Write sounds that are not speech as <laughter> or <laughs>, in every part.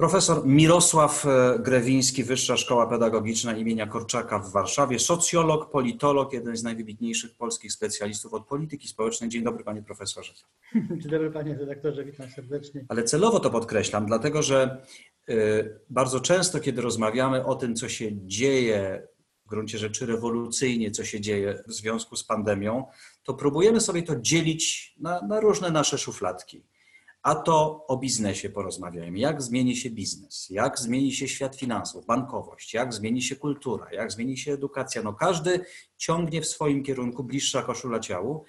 Profesor Mirosław e, Grewiński, Wyższa Szkoła Pedagogiczna imienia Korczaka w Warszawie, socjolog, politolog, jeden z najwybitniejszych polskich specjalistów od polityki społecznej. Dzień dobry, panie profesorze. <laughs> Dzień dobry, panie redaktorze, witam serdecznie. Ale celowo to podkreślam, dlatego że e, bardzo często, kiedy rozmawiamy o tym, co się dzieje w gruncie rzeczy rewolucyjnie, co się dzieje w związku z pandemią, to próbujemy sobie to dzielić na, na różne nasze szufladki a to o biznesie porozmawiajmy. Jak zmieni się biznes, jak zmieni się świat finansów, bankowość, jak zmieni się kultura, jak zmieni się edukacja. No każdy ciągnie w swoim kierunku bliższa koszula ciału,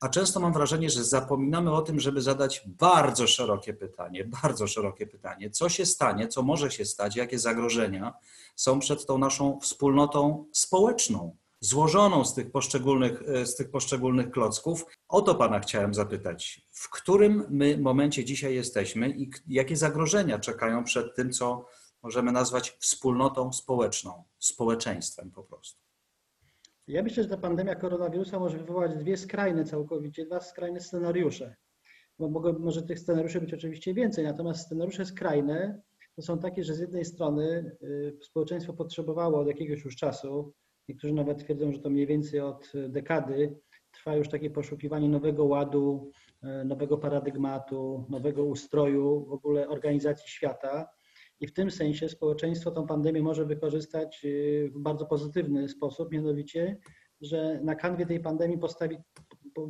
a często mam wrażenie, że zapominamy o tym, żeby zadać bardzo szerokie pytanie, bardzo szerokie pytanie, co się stanie, co może się stać, jakie zagrożenia są przed tą naszą wspólnotą społeczną, złożoną z tych poszczególnych, e, z tych poszczególnych klocków. O to Pana chciałem zapytać. W którym my momencie dzisiaj jesteśmy i jakie zagrożenia czekają przed tym, co możemy nazwać wspólnotą społeczną, społeczeństwem po prostu? Ja myślę, że ta pandemia koronawirusa może wywołać dwie skrajne całkowicie, dwa skrajne scenariusze. Bo mogą, może tych scenariuszy być oczywiście więcej, natomiast scenariusze skrajne to są takie, że z jednej strony y, społeczeństwo potrzebowało od jakiegoś już czasu Niektórzy nawet twierdzą, że to mniej więcej od dekady trwa już takie poszukiwanie nowego ładu, e, nowego paradygmatu, nowego ustroju w ogóle organizacji świata. I w tym sensie społeczeństwo tą pandemię może wykorzystać e, w bardzo pozytywny sposób, mianowicie, że na kanwie tej pandemii postawi,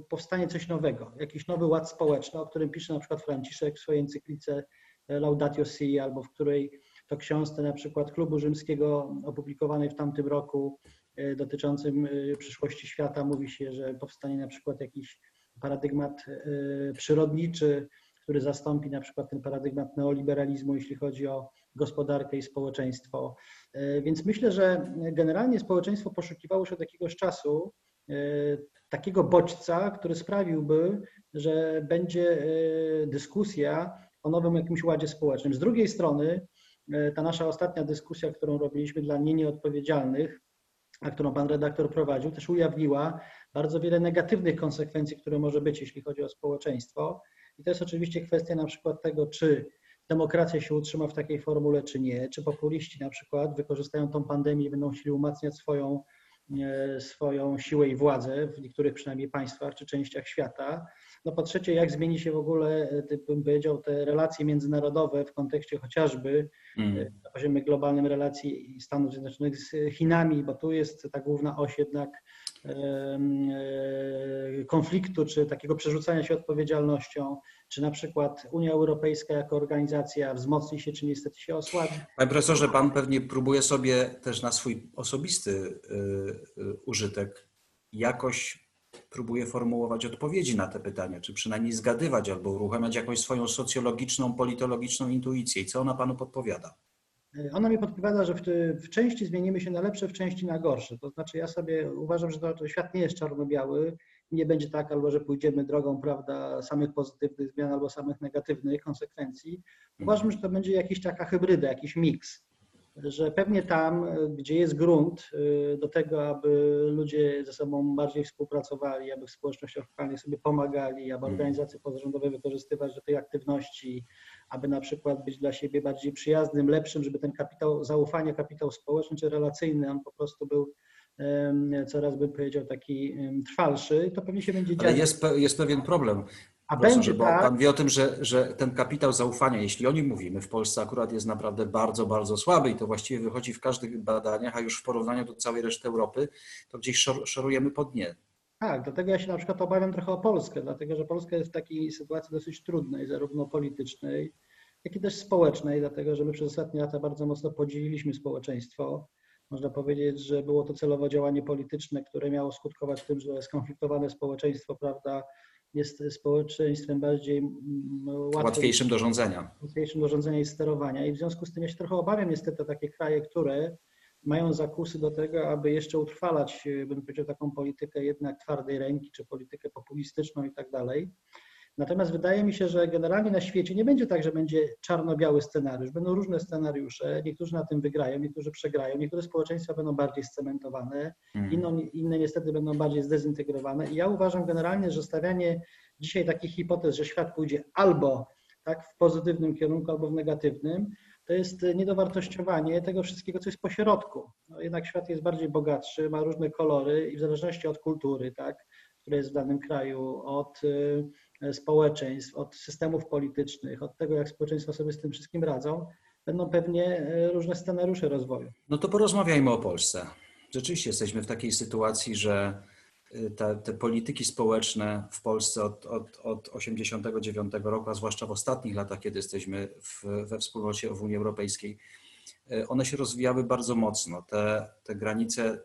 powstanie coś nowego, jakiś nowy ład społeczny, o którym pisze na przykład Franciszek w swojej encyklice Laudatio Si, albo w której to książce na przykład Klubu Rzymskiego opublikowanej w tamtym roku E, dotyczącym e, przyszłości świata mówi się, że powstanie na przykład jakiś paradygmat e, przyrodniczy, który zastąpi na przykład ten paradygmat neoliberalizmu, jeśli chodzi o gospodarkę i społeczeństwo. Więc myślę, że generalnie społeczeństwo poszukiwało się od jakiegoś czasu takiego bodźca, który sprawiłby, że będzie dyskusja o nowym jakimś ładzie społecznym. Z drugiej strony, ta nasza ostatnia dyskusja, którą robiliśmy dla nie nieodpowiedzialnych, a którą pan redaktor prowadził, też ujawniła bardzo wiele negatywnych konsekwencji, które może być, jeśli chodzi o społeczeństwo. I to jest oczywiście kwestia na przykład tego, czy demokracja się utrzyma w takiej formule, czy nie, czy populiści na przykład wykorzystają tą pandemię i będą chcieli umacniać swoją, e, swoją siłę i władzę w niektórych przynajmniej państwach czy częściach świata. No po trzecie, jak zmieni się w ogóle, e, bym powiedział, te relacje międzynarodowe w kontekście chociażby mm. E, na poziomie globalnym relacji Stanów Zjednoczonych z Chinami, bo tu jest ta główna oś jednak e, konfliktu, czy takiego przerzucania się odpowiedzialnością, czy na przykład Unia Europejska jako organizacja wzmocni się, czy niestety się osłabi. Panie profesorze, pan pewnie próbuje sobie też na swój osobisty użytek jakoś próbuje formułować odpowiedzi na te pytania, czy przynajmniej zgadywać albo uruchamiać jakąś swoją socjologiczną, politologiczną intuicję. I co ona panu podpowiada? Ona mi podpowiada, że w, w, części zmienimy się na lepsze, w części na gorsze. To znaczy ja sobie uważam, że to, to świat nie jest czarno-biały. Nie będzie tak, albo że pójdziemy drogą prawda, samych pozytywnych zmian, albo samych negatywnych konsekwencji. Uważam, że to będzie jakiś taka hybryda, jakiś miks że pewnie tam, gdzie jest grunt y, do tego, aby ludzie ze sobą bardziej współpracowali, aby w społecznościach lokalnych sobie pomagali, aby mm. organizacje pozarządowe wykorzystywać do tej aktywności, aby na przykład być dla siebie bardziej przyjaznym, lepszym, żeby ten kapitał zaufania, kapitał społeczny czy relacyjny, on po prostu był coraz bym powiedział taki trwalszy, to pewnie się będzie dziać. Ale jest, jest pewien problem. A będzie bo tak. Pan wie o tym, że, że ten kapitał zaufania, jeśli o nim mówimy, w Polsce akurat jest naprawdę bardzo, bardzo słaby i to właściwie wychodzi w każdych badaniach, a już w porównaniu do całej reszty Europy, to gdzieś szor, szorujemy pod dnie. Tak, dlatego ja się na przykład obawiam trochę o Polskę, dlatego że Polska jest w takiej sytuacji dosyć trudnej, zarówno politycznej, jak i też społecznej, dlatego że my przez ostatnie lata bardzo mocno podzieliliśmy społeczeństwo. Można powiedzieć, że było to celowo działanie polityczne, które miało skutkować tym, że skonfliktowane społeczeństwo, prawda, jest społeczeństwem bardziej łatwym, łatwiejszym do rządzenia. Łatwiejszym do rządzenia i sterowania. I w związku z tym ja się trochę obawiam niestety o takie kraje, które mają zakusy do tego, aby jeszcze utrwalać, bym powiedział, taką politykę jednak twardej ręki, czy politykę populistyczną i tak dalej. Natomiast wydaje mi się, że generalnie na świecie nie będzie tak, że będzie czarno-biały scenariusz. Będą różne scenariusze. Niektórzy na tym wygrają, niektórzy przegrają. Niektóre społeczeństwa będą bardziej scementowane, mm. inne, inne niestety będą bardziej zdezintegrowane. I ja uważam generalnie, że stawianie dzisiaj takich hipotez, że świat pójdzie albo tak w pozytywnym kierunku, albo w negatywnym, to jest niedowartościowanie tego wszystkiego, co jest pośrodku. No jednak świat jest bardziej bogatszy, ma różne kolory i w zależności od kultury, tak, która jest w danym kraju, od e, społeczeństw, od systemów politycznych, od tego, jak społeczeństwa sobie z tym wszystkim radzą, będą pewnie e, różne scenariusze rozwoju. No to porozmawiajmy o Polsce. Rzeczywiście jesteśmy w takiej sytuacji, że e, te, te polityki społeczne w Polsce od, od, od 89 roku, a zwłaszcza w ostatnich latach, kiedy jesteśmy w, we wspólnocie w Unii Europejskiej, one się rozwijały bardzo mocno. Te, te granice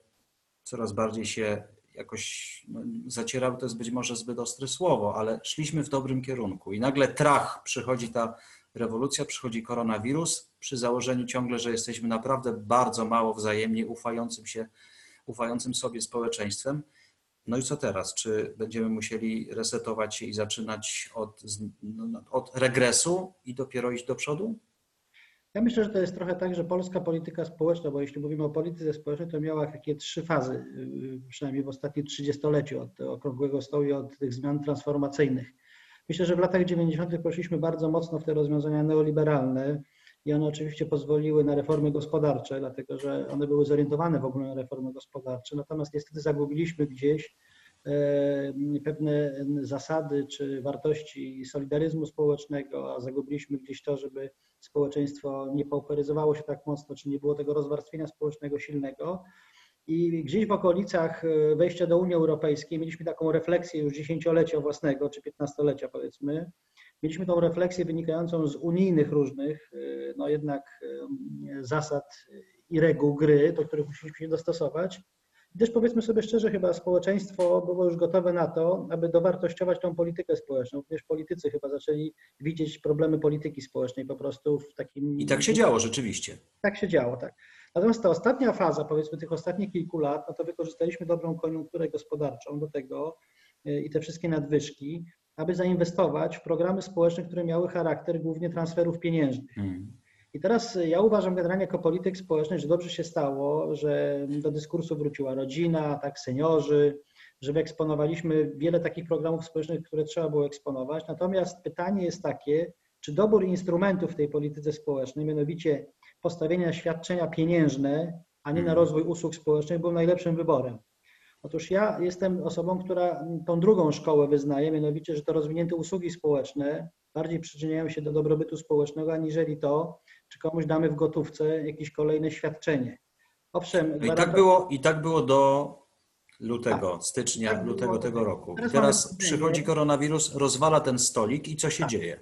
coraz bardziej się jakoś no, zacierał, to jest być może zbyt ostre słowo, ale szliśmy w dobrym kierunku. I nagle trach, przychodzi ta rewolucja, przychodzi koronawirus, przy założeniu ciągle, że jesteśmy naprawdę bardzo mało wzajemnie ufającym się, ufającym sobie społeczeństwem. No i co teraz? Czy będziemy musieli resetować się i zaczynać od, no, od regresu i dopiero iść do przodu? Ja myślę, że to jest trochę tak, że polska polityka społeczna, bo jeśli mówimy o polityce społecznej, to miała takie trzy fazy, y, przynajmniej w ostatnim trzydziestoleciu, od okrągłego stołu i od tych zmian transformacyjnych. Myślę, że w latach 90. poszliśmy bardzo mocno w te rozwiązania neoliberalne i one oczywiście pozwoliły na reformy gospodarcze, dlatego że one były zorientowane w ogóle na reformy gospodarcze, natomiast niestety zagubiliśmy gdzieś pewne zasady czy wartości solidaryzmu społecznego, a zagubiliśmy gdzieś to, żeby społeczeństwo nie pauperyzowało się tak mocno, czy nie było tego rozwarstwienia społecznego silnego. I gdzieś w okolicach e, wejścia do Unii Europejskiej mieliśmy taką refleksję już dziesięciolecia własnego, czy piętnastolecia powiedzmy. Mieliśmy tą refleksję wynikającą z unijnych różnych, e, no jednak zasad i reguł gry, do których musieliśmy się dostosować. Gdyż powiedzmy sobie szczerze, chyba społeczeństwo było już gotowe na to, aby dowartościować tą politykę społeczną. Również politycy chyba zaczęli widzieć problemy polityki społecznej po prostu w takim. I tak się działo rzeczywiście. Tak się działo, tak. Natomiast ta ostatnia faza, powiedzmy tych ostatnich kilku lat, no to wykorzystaliśmy dobrą koniunkturę gospodarczą do tego y, i te wszystkie nadwyżki, aby zainwestować w programy społeczne, które miały charakter głównie transferów pieniężnych. Hmm. I teraz ja uważam generalnie jako polityk społeczny, że dobrze się stało, że do dyskursu wróciła rodzina, tak, seniorzy, że wyeksponowaliśmy wiele takich programów społecznych, które trzeba było eksponować. Natomiast pytanie jest takie, czy dobór instrumentów w tej polityce społecznej, mianowicie postawienie na świadczenia pieniężne, a nie na mhm. rozwój usług społecznych, był najlepszym wyborem. Otóż ja jestem osobą, która tą drugą szkołę wyznaje, mianowicie, że to rozwinięte usługi społeczne bardziej przyczyniają się do dobrobytu społecznego, aniżeli to, czy komuś damy w gotówce jakieś kolejne świadczenie. Owszem, no I, tak było, I tak było do lutego, tak, stycznia, tak lutego było. tego roku. Teraz, teraz przychodzi koronawirus, rozwala ten stolik i co się tak. dzieje?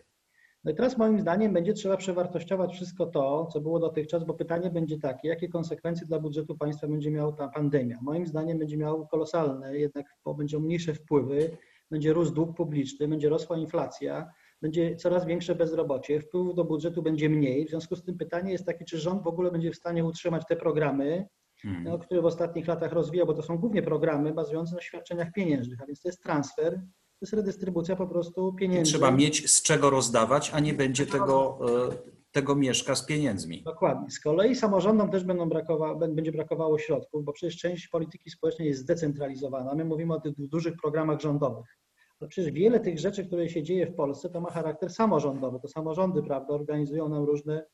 No i teraz moim zdaniem będzie trzeba przewartościować wszystko to, co było dotychczas, bo pytanie będzie takie, jakie konsekwencje dla budżetu państwa będzie miała ta pandemia. Moim zdaniem będzie miał kolosalne, jednak będą mniejsze wpływy, będzie rósł dług publiczny, będzie rosła inflacja, będzie coraz większe bezrobocie, wpływów do budżetu będzie mniej. W związku z tym pytanie jest takie, czy rząd w ogóle będzie w stanie utrzymać te programy, hmm. no, które w ostatnich latach rozwija, bo to są głównie programy bazujące na świadczeniach pieniężnych, a więc to jest transfer, to jest redystrybucja po prostu pieniędzy. Trzeba mieć z czego rozdawać, a nie będzie tego, e, tego mieszka z pieniędzmi. Dokładnie. Z kolei samorządom też będą brakowa, będzie brakowało środków, bo przecież część polityki społecznej jest zdecentralizowana. My mówimy o tych dużych programach rządowych. No przecież wiele tych rzeczy, które się dzieje w Polsce, to ma charakter samorządowy. To samorządy, prawda, organizują nam różne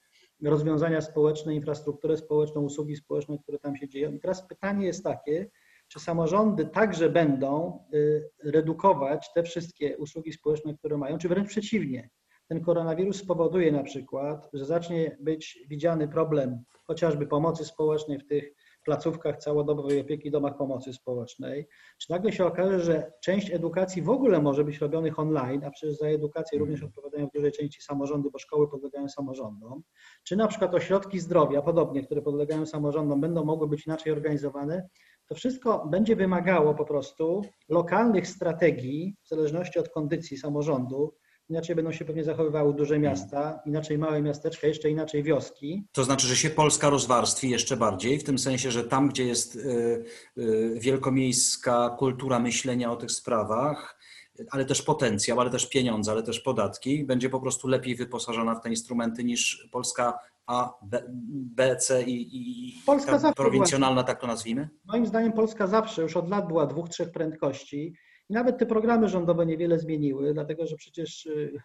rozwiązania społeczne, infrastrukturę społeczną, usługi społeczne, które tam się dzieją. I teraz pytanie jest takie, czy samorządy także będą y, redukować te wszystkie usługi społeczne, które mają, czy wręcz przeciwnie. Ten koronawirus spowoduje na przykład, że zacznie być widziany problem chociażby pomocy społecznej w tych placówkach całodobowej opieki, domach pomocy społecznej, czy nagle się okaże, że część edukacji w ogóle może być robionych online, a przecież za edukację również odpowiadają w dużej części samorządy, bo szkoły podlegają samorządom, czy na przykład ośrodki zdrowia, podobnie, które podlegają samorządom, będą mogły być inaczej organizowane, to wszystko będzie wymagało po prostu lokalnych strategii, w zależności od kondycji samorządu, inaczej będą się pewnie zachowywały duże miasta, inaczej małe miasteczka, jeszcze inaczej wioski. To znaczy, że się Polska rozwarstwi jeszcze bardziej, w tym sensie, że tam, gdzie jest y, y, wielkomiejska kultura myślenia o tych sprawach, ale też potencjał, ale też pieniądze, ale też podatki, będzie po prostu lepiej wyposażona w te instrumenty niż Polska A, B, B C i, i Polska zawsze prowincjonalna, tak to nazwijmy? Moim zdaniem Polska zawsze, już od lat była dwóch, trzech prędkości nawet te programy rządowe niewiele zmieniły, dlatego że przecież y,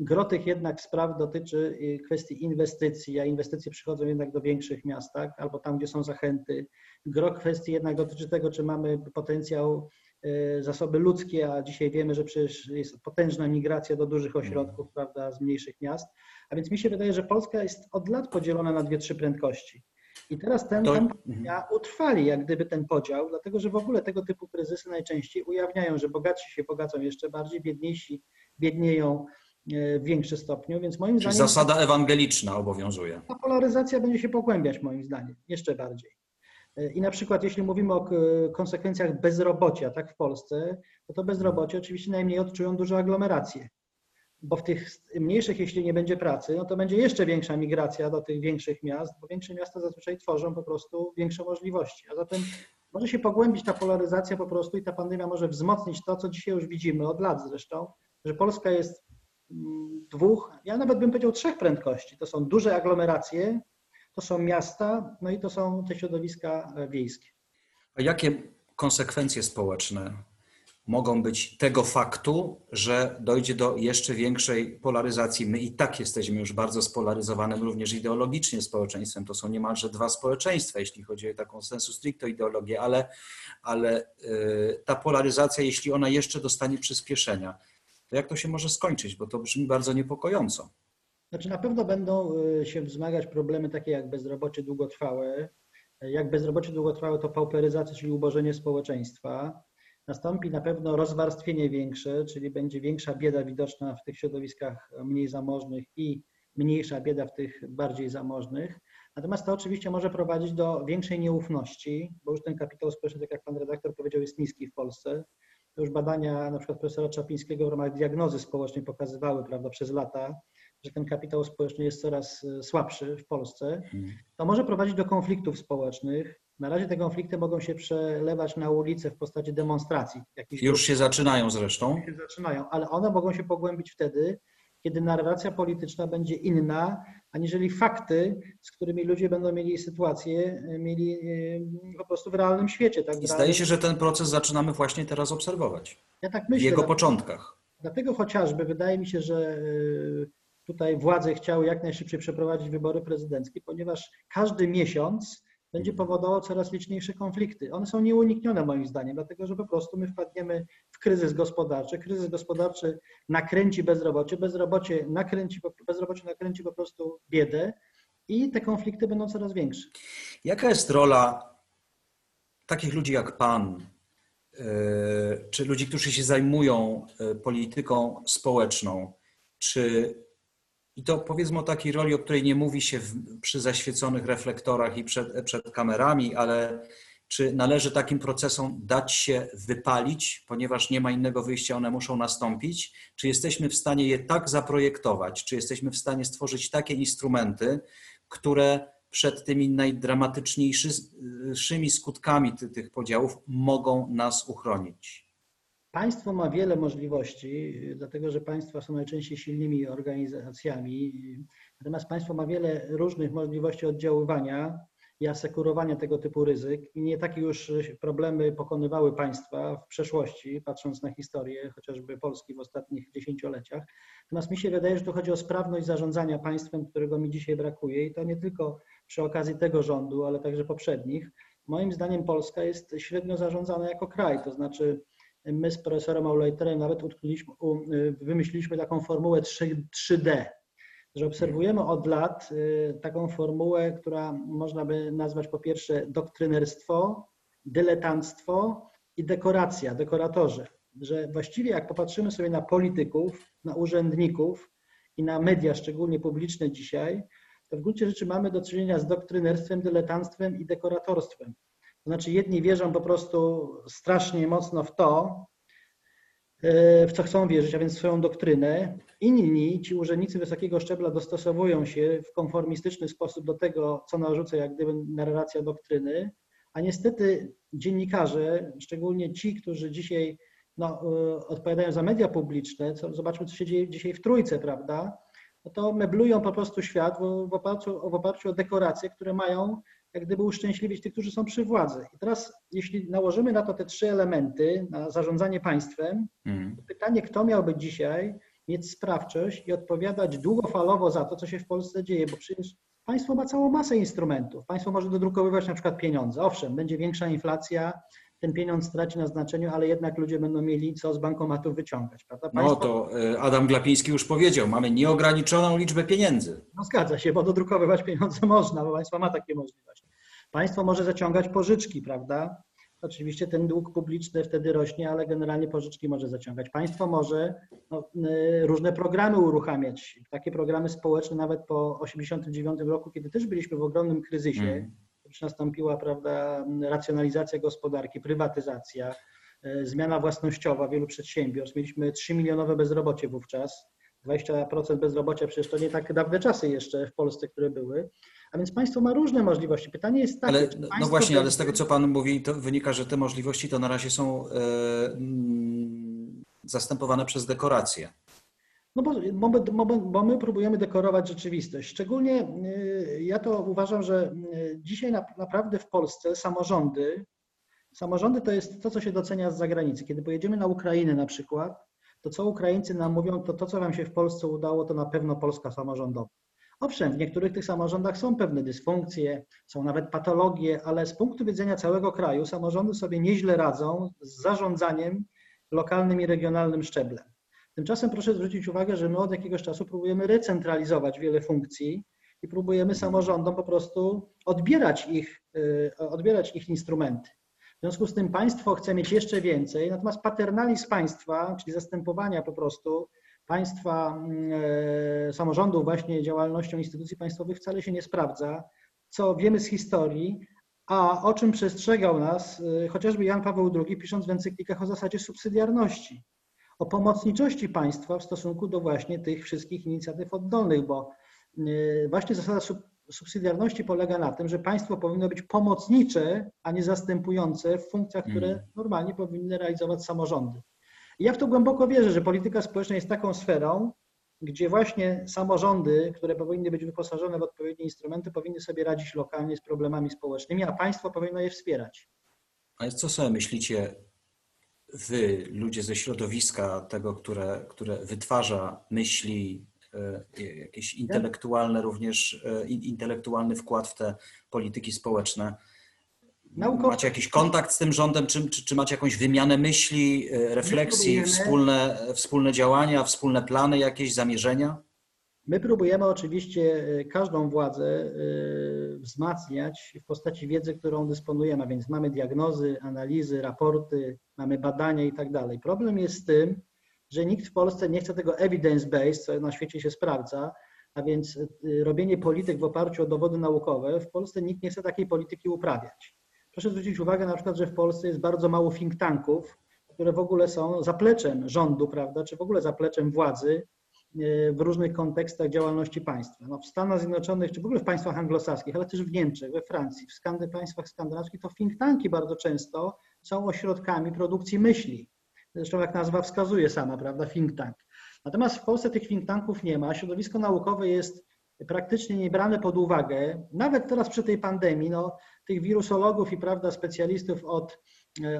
gro tych jednak spraw dotyczy y, kwestii inwestycji, a inwestycje przychodzą jednak do większych miast, tak? albo tam, gdzie są zachęty. Gro kwestii jednak dotyczy tego, czy mamy potencjał, y, zasoby ludzkie, a dzisiaj wiemy, że przecież jest potężna migracja do dużych ośrodków, prawda, z mniejszych miast. A więc mi się wydaje, że Polska jest od lat podzielona na dwie, trzy prędkości. I teraz ten, ten mhm. ja utrwali jak gdyby ten podział, dlatego że w ogóle tego typu kryzysy najczęściej ujawniają, że bogatsi się bogacą jeszcze bardziej, biedniejsi biednieją e, w większym stopniu, więc moim zdaniem zasada ewangeliczna obowiązuje. ta polaryzacja będzie się pogłębiać moim zdaniem jeszcze bardziej. E, I na przykład jeśli mówimy o konsekwencjach bezrobocia tak w Polsce, to to bezrobocie oczywiście najmniej odczują duże aglomeracje. Bo w tych mniejszych, jeśli nie będzie pracy, no to będzie jeszcze większa migracja do tych większych miast, bo większe miasta zazwyczaj tworzą po prostu większe możliwości. A zatem może się pogłębić ta polaryzacja po prostu i ta pandemia może wzmocnić to, co dzisiaj już widzimy od lat zresztą, że Polska jest mm, dwóch, ja nawet bym powiedział trzech prędkości. To są duże aglomeracje, to są miasta, no i to są te środowiska wiejskie. A jakie konsekwencje społeczne mogą być tego faktu, że dojdzie do jeszcze większej polaryzacji? My i tak jesteśmy już bardzo spolaryzowanym również ideologicznie społeczeństwem. To są niemalże dwa społeczeństwa, jeśli chodzi o taką sensu stricto ideologię, ale, ale y, ta polaryzacja, jeśli ona jeszcze dostanie przyspieszenia, to jak to się może skończyć? Bo to brzmi bardzo niepokojąco. Znaczy na pewno będą y, się wzmagać problemy takie jak bezrobocie długotrwałe. Jak bezrobocie długotrwałe to pauperyzacja, czyli ubożenie społeczeństwa. Nastąpi na pewno rozwarstwienie większe, czyli będzie większa bieda widoczna w tych środowiskach mniej zamożnych i mniejsza bieda w tych bardziej zamożnych. Natomiast to oczywiście może prowadzić do większej nieufności, bo już ten kapitał społeczny, tak jak pan redaktor powiedział, jest niski w Polsce. To już badania na przykład profesora Czapińskiego w ramach diagnozy społecznej pokazywały prawda, przez lata, że ten kapitał społeczny jest coraz e, słabszy w Polsce, to może prowadzić do konfliktów społecznych. Na razie te konflikty mogą się przelewać na ulicę w postaci demonstracji. Już się zaczynają zresztą. grup się zaczynają, ale one mogą się pogłębić wtedy, kiedy narracja polityczna będzie inna, aniżeli fakty, z którymi ludzie będą mieli sytuację, e, mieli e, po prostu w realnym świecie. Tak? W I zdaje się, że ten proces zaczynamy właśnie teraz obserwować. ja tak W myślę. jego dlatego- początkach. Dlatego chociażby wydaje mi się, że y, tutaj władze chciały jak najszybciej przeprowadzić wybory prezydenckie, ponieważ każdy miesiąc będzie powodował coraz liczniejsze konflikty. One są nieuniknione moim zdaniem, dlatego że po prostu my wpadniemy w kryzys gospodarczy. Kryzys gospodarczy nakręci bezrobocie, bezrobocie nakręci, bezrobocie nakręci po prostu biedę i te konflikty będą coraz większe. Jaka jest rola takich ludzi jak Pan, y, czy ludzi, którzy się zajmują y, polityką społeczną, czy i to powiedzmy o takiej roli, o której nie mówi się w, przy zaświeconych reflektorach i przed, przed kamerami, ale czy należy takim procesom dać się wypalić, ponieważ nie ma innego wyjścia, one muszą nastąpić? Czy jesteśmy w stanie je tak zaprojektować? Czy jesteśmy w stanie stworzyć takie instrumenty, które przed tymi najdramatyczniejszymi skutkami ty, tych podziałów mogą nas uchronić? Państwo ma wiele możliwości, dlatego że państwa są najczęściej silnymi organizacjami. Natomiast państwo ma wiele różnych możliwości oddziaływania i asekurowania tego typu ryzyk. I nie takie już problemy pokonywały państwa w przeszłości, patrząc na historię chociażby Polski w ostatnich dziesięcioleciach. Natomiast mi się wydaje, że tu chodzi o sprawność zarządzania państwem, którego mi dzisiaj brakuje. I to nie tylko przy okazji tego rządu, ale także poprzednich. Moim zdaniem Polska jest średnio zarządzana jako kraj, to znaczy my z profesorem Aulejterem nawet u- wymyśliliśmy taką formułę 3, 3D. że obserwujemy od lat y, taką formułę, która można by nazwać po pierwsze doktrynerstwo, dyletanctwo i dekoracja, dekoratorzy. Że właściwie jak popatrzymy sobie na polityków, na urzędników i na media, szczególnie publiczne dzisiaj, to w gruncie rzeczy mamy do czynienia z doktrynerstwem, dyletanctwem i dekoratorstwem. To znaczy jedni wierzą po prostu strasznie mocno w to, e, w co chcą wierzyć, a więc swoją doktrynę. Inni, ci urzędnicy wysokiego szczebla dostosowują się w konformistyczny sposób do tego, co narzuca jak gdyby narracja doktryny, a niestety dziennikarze, szczególnie ci, którzy dzisiaj no, e, odpowiadają za media publiczne, co, zobaczmy, co się dzieje dzisiaj w Trójce, prawda, no to meblują po prostu świat w, w, oparciu, w oparciu o dekoracje, które mają jak gdyby uszczęśliwić tych, którzy są przy władzy. I teraz, jeśli nałożymy na to te trzy elementy, na zarządzanie państwem, mm. to pytanie, kto miałby dzisiaj mieć sprawczość i odpowiadać długofalowo za to, co się w Polsce dzieje, bo przecież państwo ma całą masę instrumentów. Państwo może dodrukowywać na przykład pieniądze. Owszem, będzie większa inflacja, ten pieniądz straci na znaczeniu, ale jednak ludzie będą mieli co z bankomatów wyciągać. Prawda? Państwo... No to e, Adam Glapiński już powiedział, mamy nieograniczoną liczbę pieniędzy. No zgadza się, bo dodrukowywać pieniądze <laughs> można, bo państwo ma takie możliwości. Państwo może zaciągać pożyczki, prawda? Oczywiście ten dług publiczny wtedy rośnie, ale generalnie pożyczki może zaciągać. Państwo może no, różne programy uruchamiać, takie programy społeczne nawet po 1989 roku, kiedy też byliśmy w ogromnym kryzysie. Mm nastąpiła prawda, racjonalizacja gospodarki, prywatyzacja, e, zmiana własnościowa wielu przedsiębiorstw. Mieliśmy 3 milionowe bezrobocie wówczas. 20% bezrobocia przecież to nie tak dawne czasy jeszcze w Polsce, które były. A więc państwo ma różne możliwości. Pytanie jest takie. Ale, no właśnie, ale z tego co Pan mówi, to wynika, że te możliwości to na razie są mm, zastępowane przez dekoracje. No bo, bo, bo, bo, my próbujemy dekorować rzeczywistość. Szczególnie y, ja to uważam, że y, dzisiaj na, naprawdę w Polsce samorządy, samorządy to jest to, co się docenia z zagranicy. Kiedy pojedziemy na Ukrainę na przykład, to co Ukraińcy nam mówią, to to, co wam się w Polsce udało, to na pewno Polska samorządowa. Owszem, w niektórych tych samorządach są pewne dysfunkcje, są nawet patologie, ale z punktu widzenia całego kraju samorządy sobie nieźle radzą z zarządzaniem lokalnym i regionalnym szczeblem. Tymczasem proszę zwrócić uwagę, że my od jakiegoś czasu próbujemy recentralizować wiele funkcji i próbujemy samorządom po prostu odbierać ich, y, odbierać ich instrumenty. W związku z tym państwo chce mieć jeszcze więcej, natomiast paternalizm państwa, czyli zastępowania po prostu państwa, y, samorządów właśnie działalnością instytucji państwowych wcale się nie sprawdza, co wiemy z historii, a o czym przestrzegał nas y, chociażby Jan Paweł II, pisząc w encyklikach o zasadzie subsydiarności o pomocniczości państwa w stosunku do właśnie tych wszystkich inicjatyw oddolnych, bo y, właśnie zasada subsydiarności polega na tym, że państwo powinno być pomocnicze, a nie zastępujące w funkcjach, które mm. normalnie powinny realizować samorządy. I ja w to głęboko wierzę, że polityka społeczna jest taką sferą, gdzie właśnie samorządy, które powinny być wyposażone w odpowiednie instrumenty, powinny sobie radzić lokalnie z problemami społecznymi, a państwo powinno je wspierać. A co sobie myślicie wy, ludzie ze środowiska tego, które, które wytwarza myśli, e, jakieś intelektualne również, e, intelektualny wkład w te polityki społeczne. Macie jakiś kontakt z tym rządem, czy, czy, czy macie jakąś wymianę myśli, e, refleksji, wspólne, wspólne działania, wspólne plany, jakieś zamierzenia? My próbujemy oczywiście e, każdą władzę e, wzmacniać w postaci wiedzy, którą dysponujemy, więc mamy diagnozy, analizy, raporty, mamy badania i tak dalej. Problem jest z tym, że nikt w Polsce nie chce tego evidence-based, co na świecie się sprawdza, a więc e, robienie polityk w oparciu o dowody naukowe. W Polsce nikt nie chce takiej polityki uprawiać. Proszę zwrócić uwagę na przykład, że w Polsce jest bardzo mało think tanków, które w ogóle są zapleczem rządu, prawda, czy w ogóle zapleczem władzy, w różnych kontekstach działalności państwa. No w Stanach Zjednoczonych, czy w ogóle w państwach anglosaskich, ale też w Niemczech, we Francji, w skandy, państwach skandynawskich, to think tanki bardzo często są ośrodkami produkcji myśli. Zresztą jak nazwa wskazuje sama, prawda, think tank. Natomiast w Polsce tych think tanków nie ma. Środowisko naukowe jest praktycznie nie brane pod uwagę. Nawet teraz przy tej pandemii, no, tych wirusologów i prawda, specjalistów od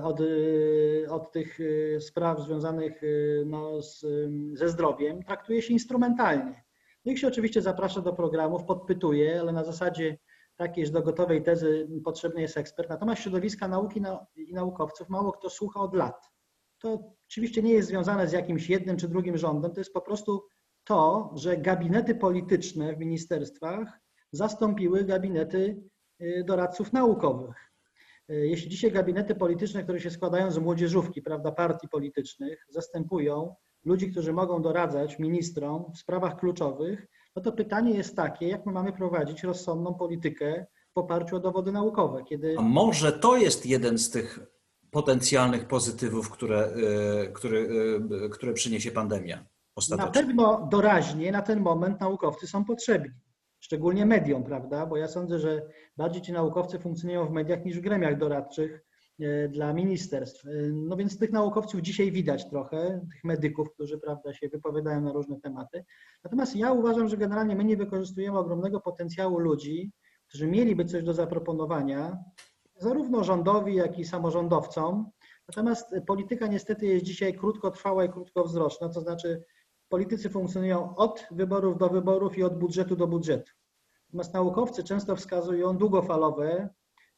od, e, od tych e, spraw związanych no, z, ze zdrowiem traktuje się instrumentalnie. No ich się oczywiście zaprasza do programów, podpytuje, ale na zasadzie takiej, że do gotowej tezy potrzebny jest ekspert. Natomiast środowiska nauki i naukowców mało kto słucha od lat. To oczywiście nie jest związane z jakimś jednym czy drugim rządem, to jest po prostu to, że gabinety polityczne w ministerstwach zastąpiły gabinety doradców naukowych. Y, jeśli dzisiaj gabinety polityczne, które się składają z młodzieżówki, prawda, partii politycznych, zastępują ludzi, którzy mogą doradzać ministrom w sprawach kluczowych, no to pytanie jest takie, jak my mamy prowadzić rozsądną politykę w oparciu o dowody naukowe. Kiedy... A może to jest jeden z tych potencjalnych pozytywów, które, y, które, które przyniesie pandemia? Ostatecznie. Na pewno doraźnie na ten moment naukowcy są potrzebni, szczególnie mediom, prawda? Bo ja sądzę, że bardziej ci naukowcy funkcjonują w mediach niż w gremiach doradczych e, dla ministerstw. E, no więc tych naukowców dzisiaj widać trochę, tych medyków, którzy prawda, się wypowiadają na różne tematy. Natomiast ja uważam, że generalnie my nie wykorzystujemy ogromnego potencjału ludzi, którzy mieliby coś do zaproponowania, zarówno rządowi, jak i samorządowcom. Natomiast polityka niestety jest dzisiaj krótkotrwała i krótkowzroczna, to znaczy politycy funkcjonują od wyborów do wyborów i od budżetu do budżetu. Natomiast naukowcy często wskazują długofalowe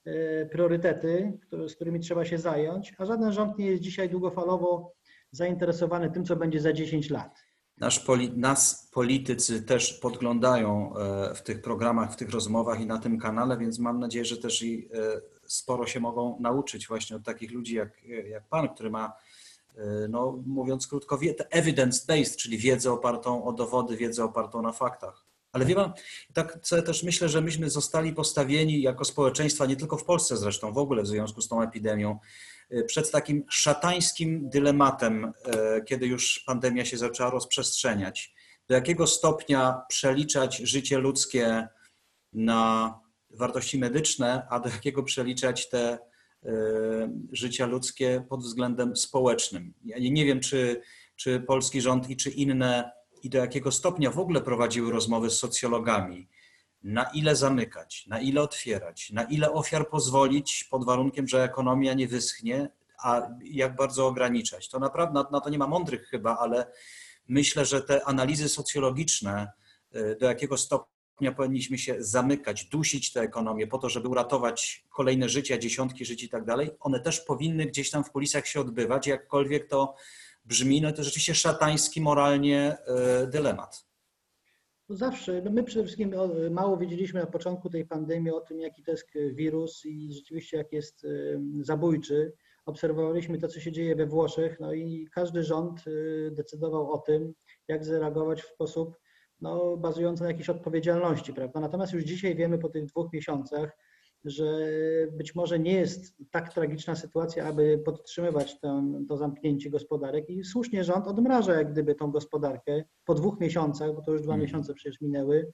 e, priorytety, z którymi trzeba się zająć, a żaden rząd nie jest dzisiaj długofalowo zainteresowany tym, co będzie za 10 lat. Nasz nas politycy też podglądają e, w tych programach, w tych rozmowach i na tym kanale, więc mam nadzieję, że też i e, sporo się mogą nauczyć właśnie od takich ludzi jak, jak Pan, który ma no, mówiąc krótko, evidence-based, czyli wiedzę opartą o dowody, wiedzę opartą na faktach. Ale wie pan, tak sobie też myślę, że myśmy zostali postawieni jako społeczeństwa, nie tylko w Polsce zresztą, w ogóle w związku z tą epidemią, e, przed takim szatańskim dylematem, e, kiedy już pandemia się zaczęła rozprzestrzeniać. Do jakiego stopnia przeliczać życie ludzkie na wartości medyczne, a do jakiego przeliczać te E, życia ludzkie pod względem społecznym. Ja nie wiem, czy, czy polski rząd i czy inne i do jakiego stopnia w ogóle prowadziły rozmowy z socjologami, na ile zamykać, na ile otwierać, na ile ofiar pozwolić pod warunkiem, że ekonomia nie wyschnie, a jak bardzo ograniczać. To naprawdę, na, na to nie ma mądrych chyba, ale myślę, że te analizy socjologiczne, e, do jakiego stopnia powinniśmy się zamykać, dusić tę ekonomię po to, żeby uratować kolejne życia, dziesiątki żyć i tak dalej, one też powinny gdzieś tam w kulisach się odbywać, jakkolwiek to brzmi, no to rzeczywiście szatański moralnie e, dylemat. No zawsze. No my przede wszystkim mało wiedzieliśmy na początku tej pandemii o tym, jaki to jest wirus i rzeczywiście jak jest zabójczy. Obserwowaliśmy to, co się dzieje we Włoszech, no i każdy rząd y, decydował o tym, jak zareagować w sposób no, bazujące na jakiejś odpowiedzialności, prawda? Natomiast już dzisiaj wiemy po tych dwóch miesiącach, że być może nie jest tak tragiczna sytuacja, aby podtrzymywać ten, to zamknięcie gospodarek i słusznie rząd odmraża jak gdyby tą gospodarkę po dwóch miesiącach, bo to już dwa hmm. miesiące przecież minęły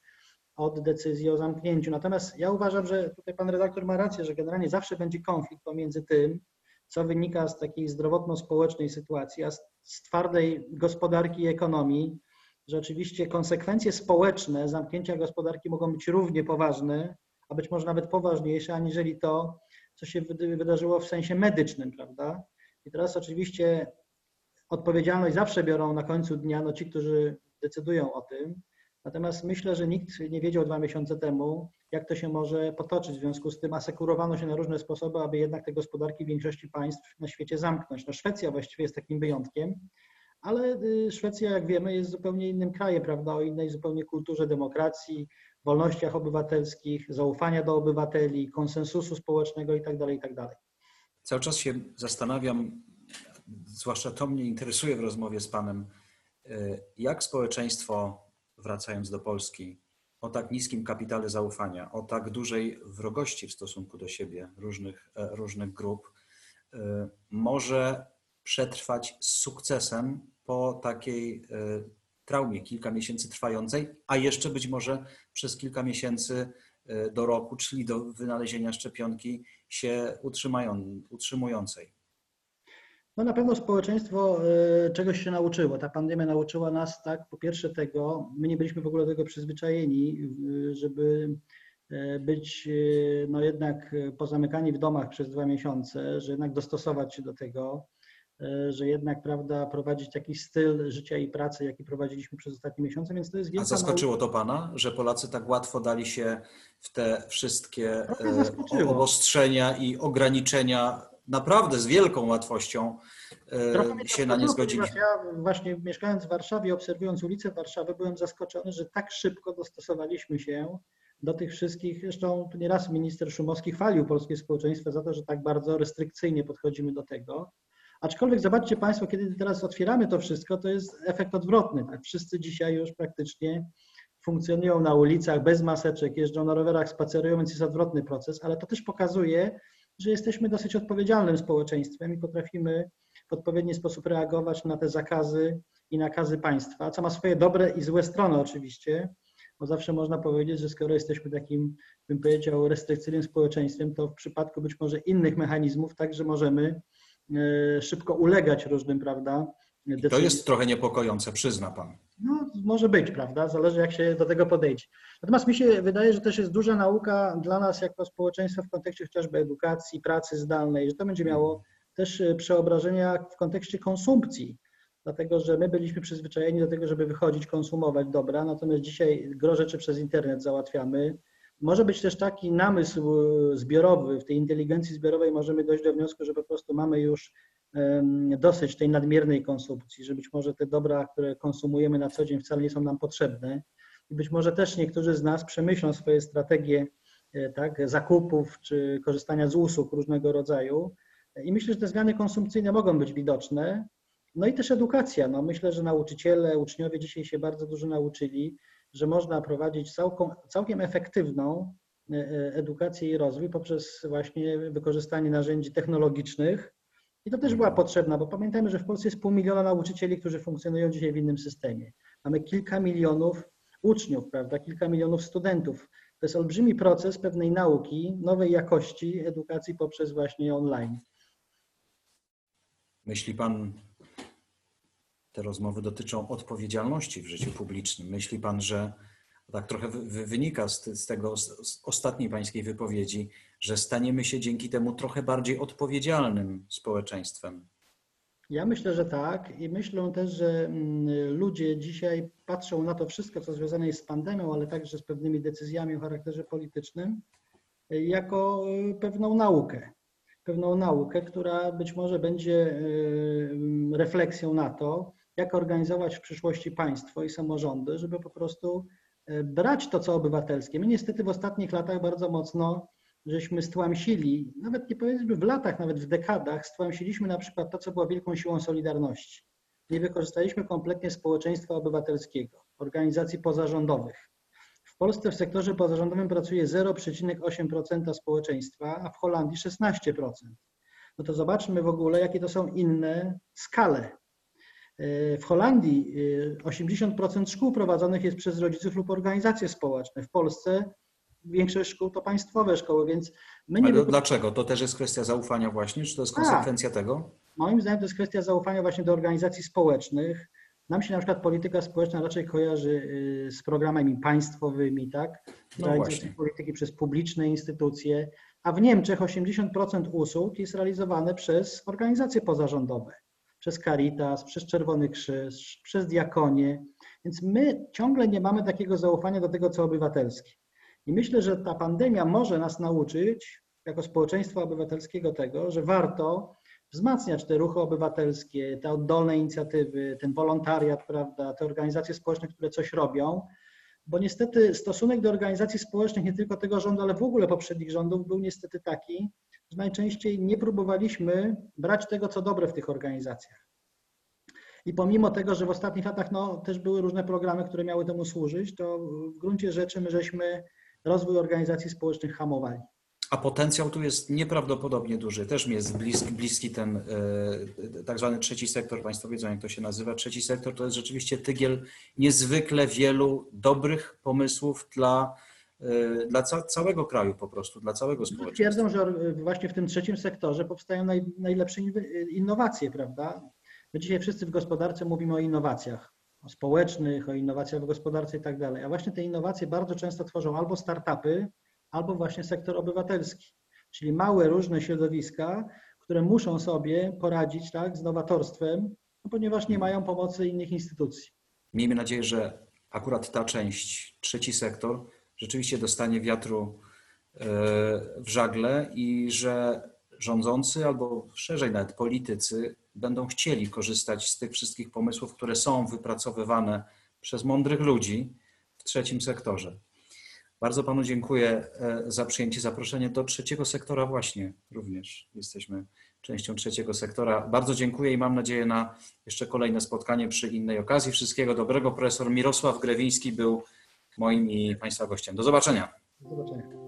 od decyzji o zamknięciu. Natomiast ja uważam, że tutaj pan redaktor ma rację, że generalnie zawsze będzie konflikt pomiędzy tym, co wynika z takiej zdrowotno-społecznej sytuacji, a z twardej gospodarki i ekonomii, że oczywiście konsekwencje społeczne zamknięcia gospodarki mogą być równie poważne, a być może nawet poważniejsze, aniżeli to, co się wydarzyło w sensie medycznym, prawda? I teraz oczywiście odpowiedzialność zawsze biorą na końcu dnia no ci, którzy decydują o tym. Natomiast myślę, że nikt nie wiedział dwa miesiące temu, jak to się może potoczyć. W związku z tym asekurowano się na różne sposoby, aby jednak te gospodarki w większości państw na świecie zamknąć. No Szwecja właściwie jest takim wyjątkiem, ale y, Szwecja, jak wiemy, jest zupełnie innym krajem, prawda, o innej zupełnie kulturze demokracji, wolnościach obywatelskich, zaufania do obywateli, konsensusu społecznego itd., tak itd. Tak Cały czas się zastanawiam, zwłaszcza to mnie interesuje w rozmowie z Panem, y, jak społeczeństwo, wracając do Polski, o tak niskim kapitale zaufania, o tak dużej wrogości w stosunku do siebie różnych, e, różnych grup, y, może przetrwać z sukcesem po takiej e, traumie kilka miesięcy trwającej, a jeszcze być może przez kilka miesięcy e, do roku, czyli do wynalezienia szczepionki się utrzymają, utrzymującej. No na pewno społeczeństwo e, czegoś się nauczyło. Ta pandemia nauczyła nas, tak, po pierwsze tego, my nie byliśmy w ogóle do tego przyzwyczajeni, żeby być no jednak pozamykani w domach przez dwa miesiące, że jednak dostosować się do tego. E, że jednak prawda, prowadzić taki styl życia i pracy, jaki prowadziliśmy przez ostatnie miesiące, więc to jest wielka... A zaskoczyło to Pana, że Polacy tak łatwo dali się w te wszystkie e, obostrzenia i ograniczenia naprawdę z wielką łatwością e, się na nie zgodziliśmy. Ja właśnie mieszkając w Warszawie, obserwując ulicę Warszawy, byłem zaskoczony, że tak szybko dostosowaliśmy się do tych wszystkich. Zresztą tu nieraz minister Szumowski chwalił polskie społeczeństwo za to, że tak bardzo restrykcyjnie podchodzimy do tego. Aczkolwiek zobaczcie Państwo, kiedy teraz otwieramy to wszystko, to jest efekt odwrotny. Tak? Wszyscy dzisiaj już praktycznie funkcjonują na ulicach bez maseczek, jeżdżą na rowerach, spacerują, więc jest odwrotny proces, ale to też pokazuje, że jesteśmy dosyć odpowiedzialnym społeczeństwem i potrafimy w odpowiedni sposób reagować na te zakazy i nakazy państwa, co ma swoje dobre i złe strony oczywiście, bo zawsze można powiedzieć, że skoro jesteśmy takim, bym powiedział, restrykcyjnym społeczeństwem, to w przypadku być może innych mechanizmów także możemy szybko ulegać różnym, prawda? Decyzjom. To jest trochę niepokojące, przyzna pan. No, może być, prawda? Zależy, jak się do tego podejdzie. Natomiast mi się wydaje, że też jest duża nauka dla nas jako społeczeństwa w kontekście chociażby edukacji, pracy zdalnej, że to będzie miało też e, przeobrażenia w kontekście konsumpcji, dlatego że my byliśmy przyzwyczajeni do tego, żeby wychodzić, konsumować dobra, natomiast dzisiaj gro rzeczy przez internet załatwiamy. Może być też taki namysł e, zbiorowy, w tej inteligencji zbiorowej możemy dojść do wniosku, że po prostu mamy już dosyć tej nadmiernej konsumpcji, że być może te dobra, które konsumujemy na co dzień wcale nie są nam potrzebne i być może też niektórzy z nas przemyślą swoje strategie e, tak, zakupów czy korzystania z usług różnego rodzaju i myślę, że te zmiany konsumpcyjne mogą być widoczne. No i też edukacja. No myślę, że nauczyciele, uczniowie dzisiaj się bardzo dużo nauczyli, że można prowadzić całkiem, całkiem efektywną e, e, edukację i rozwój poprzez właśnie wykorzystanie narzędzi technologicznych, i to też była potrzebna, bo pamiętajmy, że w Polsce jest pół miliona nauczycieli, którzy funkcjonują dzisiaj w innym systemie. Mamy kilka milionów uczniów, prawda, kilka milionów studentów. To jest olbrzymi proces pewnej nauki, nowej jakości edukacji poprzez właśnie online. Myśli Pan, te rozmowy dotyczą odpowiedzialności w życiu publicznym. Myśli Pan, że tak trochę wynika z, z tego z ostatniej pańskiej wypowiedzi, że staniemy się dzięki temu trochę bardziej odpowiedzialnym społeczeństwem. Ja myślę, że tak i myślę też, że mm, ludzie dzisiaj patrzą na to wszystko, co związane jest z pandemią, ale także z pewnymi decyzjami o charakterze politycznym, jako y, pewną naukę. Pewną naukę, która być może będzie y, refleksją na to, jak organizować w przyszłości państwo i samorządy, żeby po prostu y, brać to, co obywatelskie. My niestety w ostatnich latach bardzo mocno żeśmy stłamsili, nawet nie powiedzmy w latach, nawet w dekadach, stłamsiliśmy na przykład to, co było wielką siłą Solidarności. Nie wykorzystaliśmy kompletnie społeczeństwa obywatelskiego, organizacji pozarządowych. W Polsce w sektorze pozarządowym pracuje 0,8% społeczeństwa, a w Holandii 16%. No to zobaczmy w ogóle, jakie to są inne skale. W Holandii 80% szkół prowadzonych jest przez rodziców lub organizacje społeczne. W Polsce większość szkół to państwowe szkoły, więc my nie... Ale dlaczego? To też jest kwestia zaufania właśnie, czy to jest tak. konsekwencja tak. tego? Moim zdaniem to jest kwestia zaufania właśnie do organizacji społecznych. Nam się na przykład polityka społeczna raczej kojarzy y, z programami państwowymi, tak? No Realizacji polityki przez publiczne instytucje, a w Niemczech 80% usług jest realizowane przez organizacje pozarządowe, przez Caritas, przez Czerwony Krzyż, przez Diakonię. Więc my ciągle nie mamy takiego zaufania do tego, co obywatelskie. I myślę, że ta pandemia może nas nauczyć, jako społeczeństwa obywatelskiego, tego, że warto wzmacniać te ruchy obywatelskie, te oddolne inicjatywy, ten wolontariat, prawda, te organizacje społeczne, które coś robią, bo niestety stosunek do organizacji społecznych, nie tylko tego rządu, ale w ogóle poprzednich rządów, był niestety taki, najczęściej nie próbowaliśmy brać tego, co dobre w tych organizacjach. I pomimo tego, że w ostatnich latach no, też były różne programy, które miały temu służyć, to w gruncie rzeczy my żeśmy rozwój organizacji społecznych hamowali. A potencjał tu jest nieprawdopodobnie duży. Też mi jest bliski, bliski ten e, tak zwany trzeci sektor. Państwo wiedzą, jak to się nazywa. Trzeci sektor to jest rzeczywiście tygiel niezwykle wielu dobrych pomysłów dla, dla ca całego kraju po prostu, dla całego społeczeństwa. Twierdzą, że właśnie w tym trzecim sektorze powstają naj, najlepsze innowacje, prawda? My dzisiaj wszyscy w gospodarce mówimy o innowacjach o społecznych, o innowacjach w gospodarce i tak dalej. A właśnie te innowacje bardzo często tworzą albo startupy, albo właśnie sektor obywatelski, czyli małe różne środowiska, które muszą sobie poradzić tak, z nowatorstwem, no ponieważ nie mają pomocy innych instytucji. Miejmy nadzieję, że akurat ta część, trzeci sektor, rzeczywiście dostanie wiatru e, w żagle i że rządzący albo szerzej nawet politycy będą chcieli korzystać z tych wszystkich pomysłów, które są wypracowywane przez mądrych ludzi w trzecim sektorze. Bardzo Panu dziękuję e, za przyjęcie zaproszenia do trzeciego sektora właśnie również. Jesteśmy częścią trzeciego sektora. Bardzo dziękuję i mam nadzieję na jeszcze kolejne spotkanie przy innej okazji. Wszystkiego dobrego. Profesor Mirosław Grewiński był moim i Państwa gościem. Do zobaczenia. Do zobaczenia.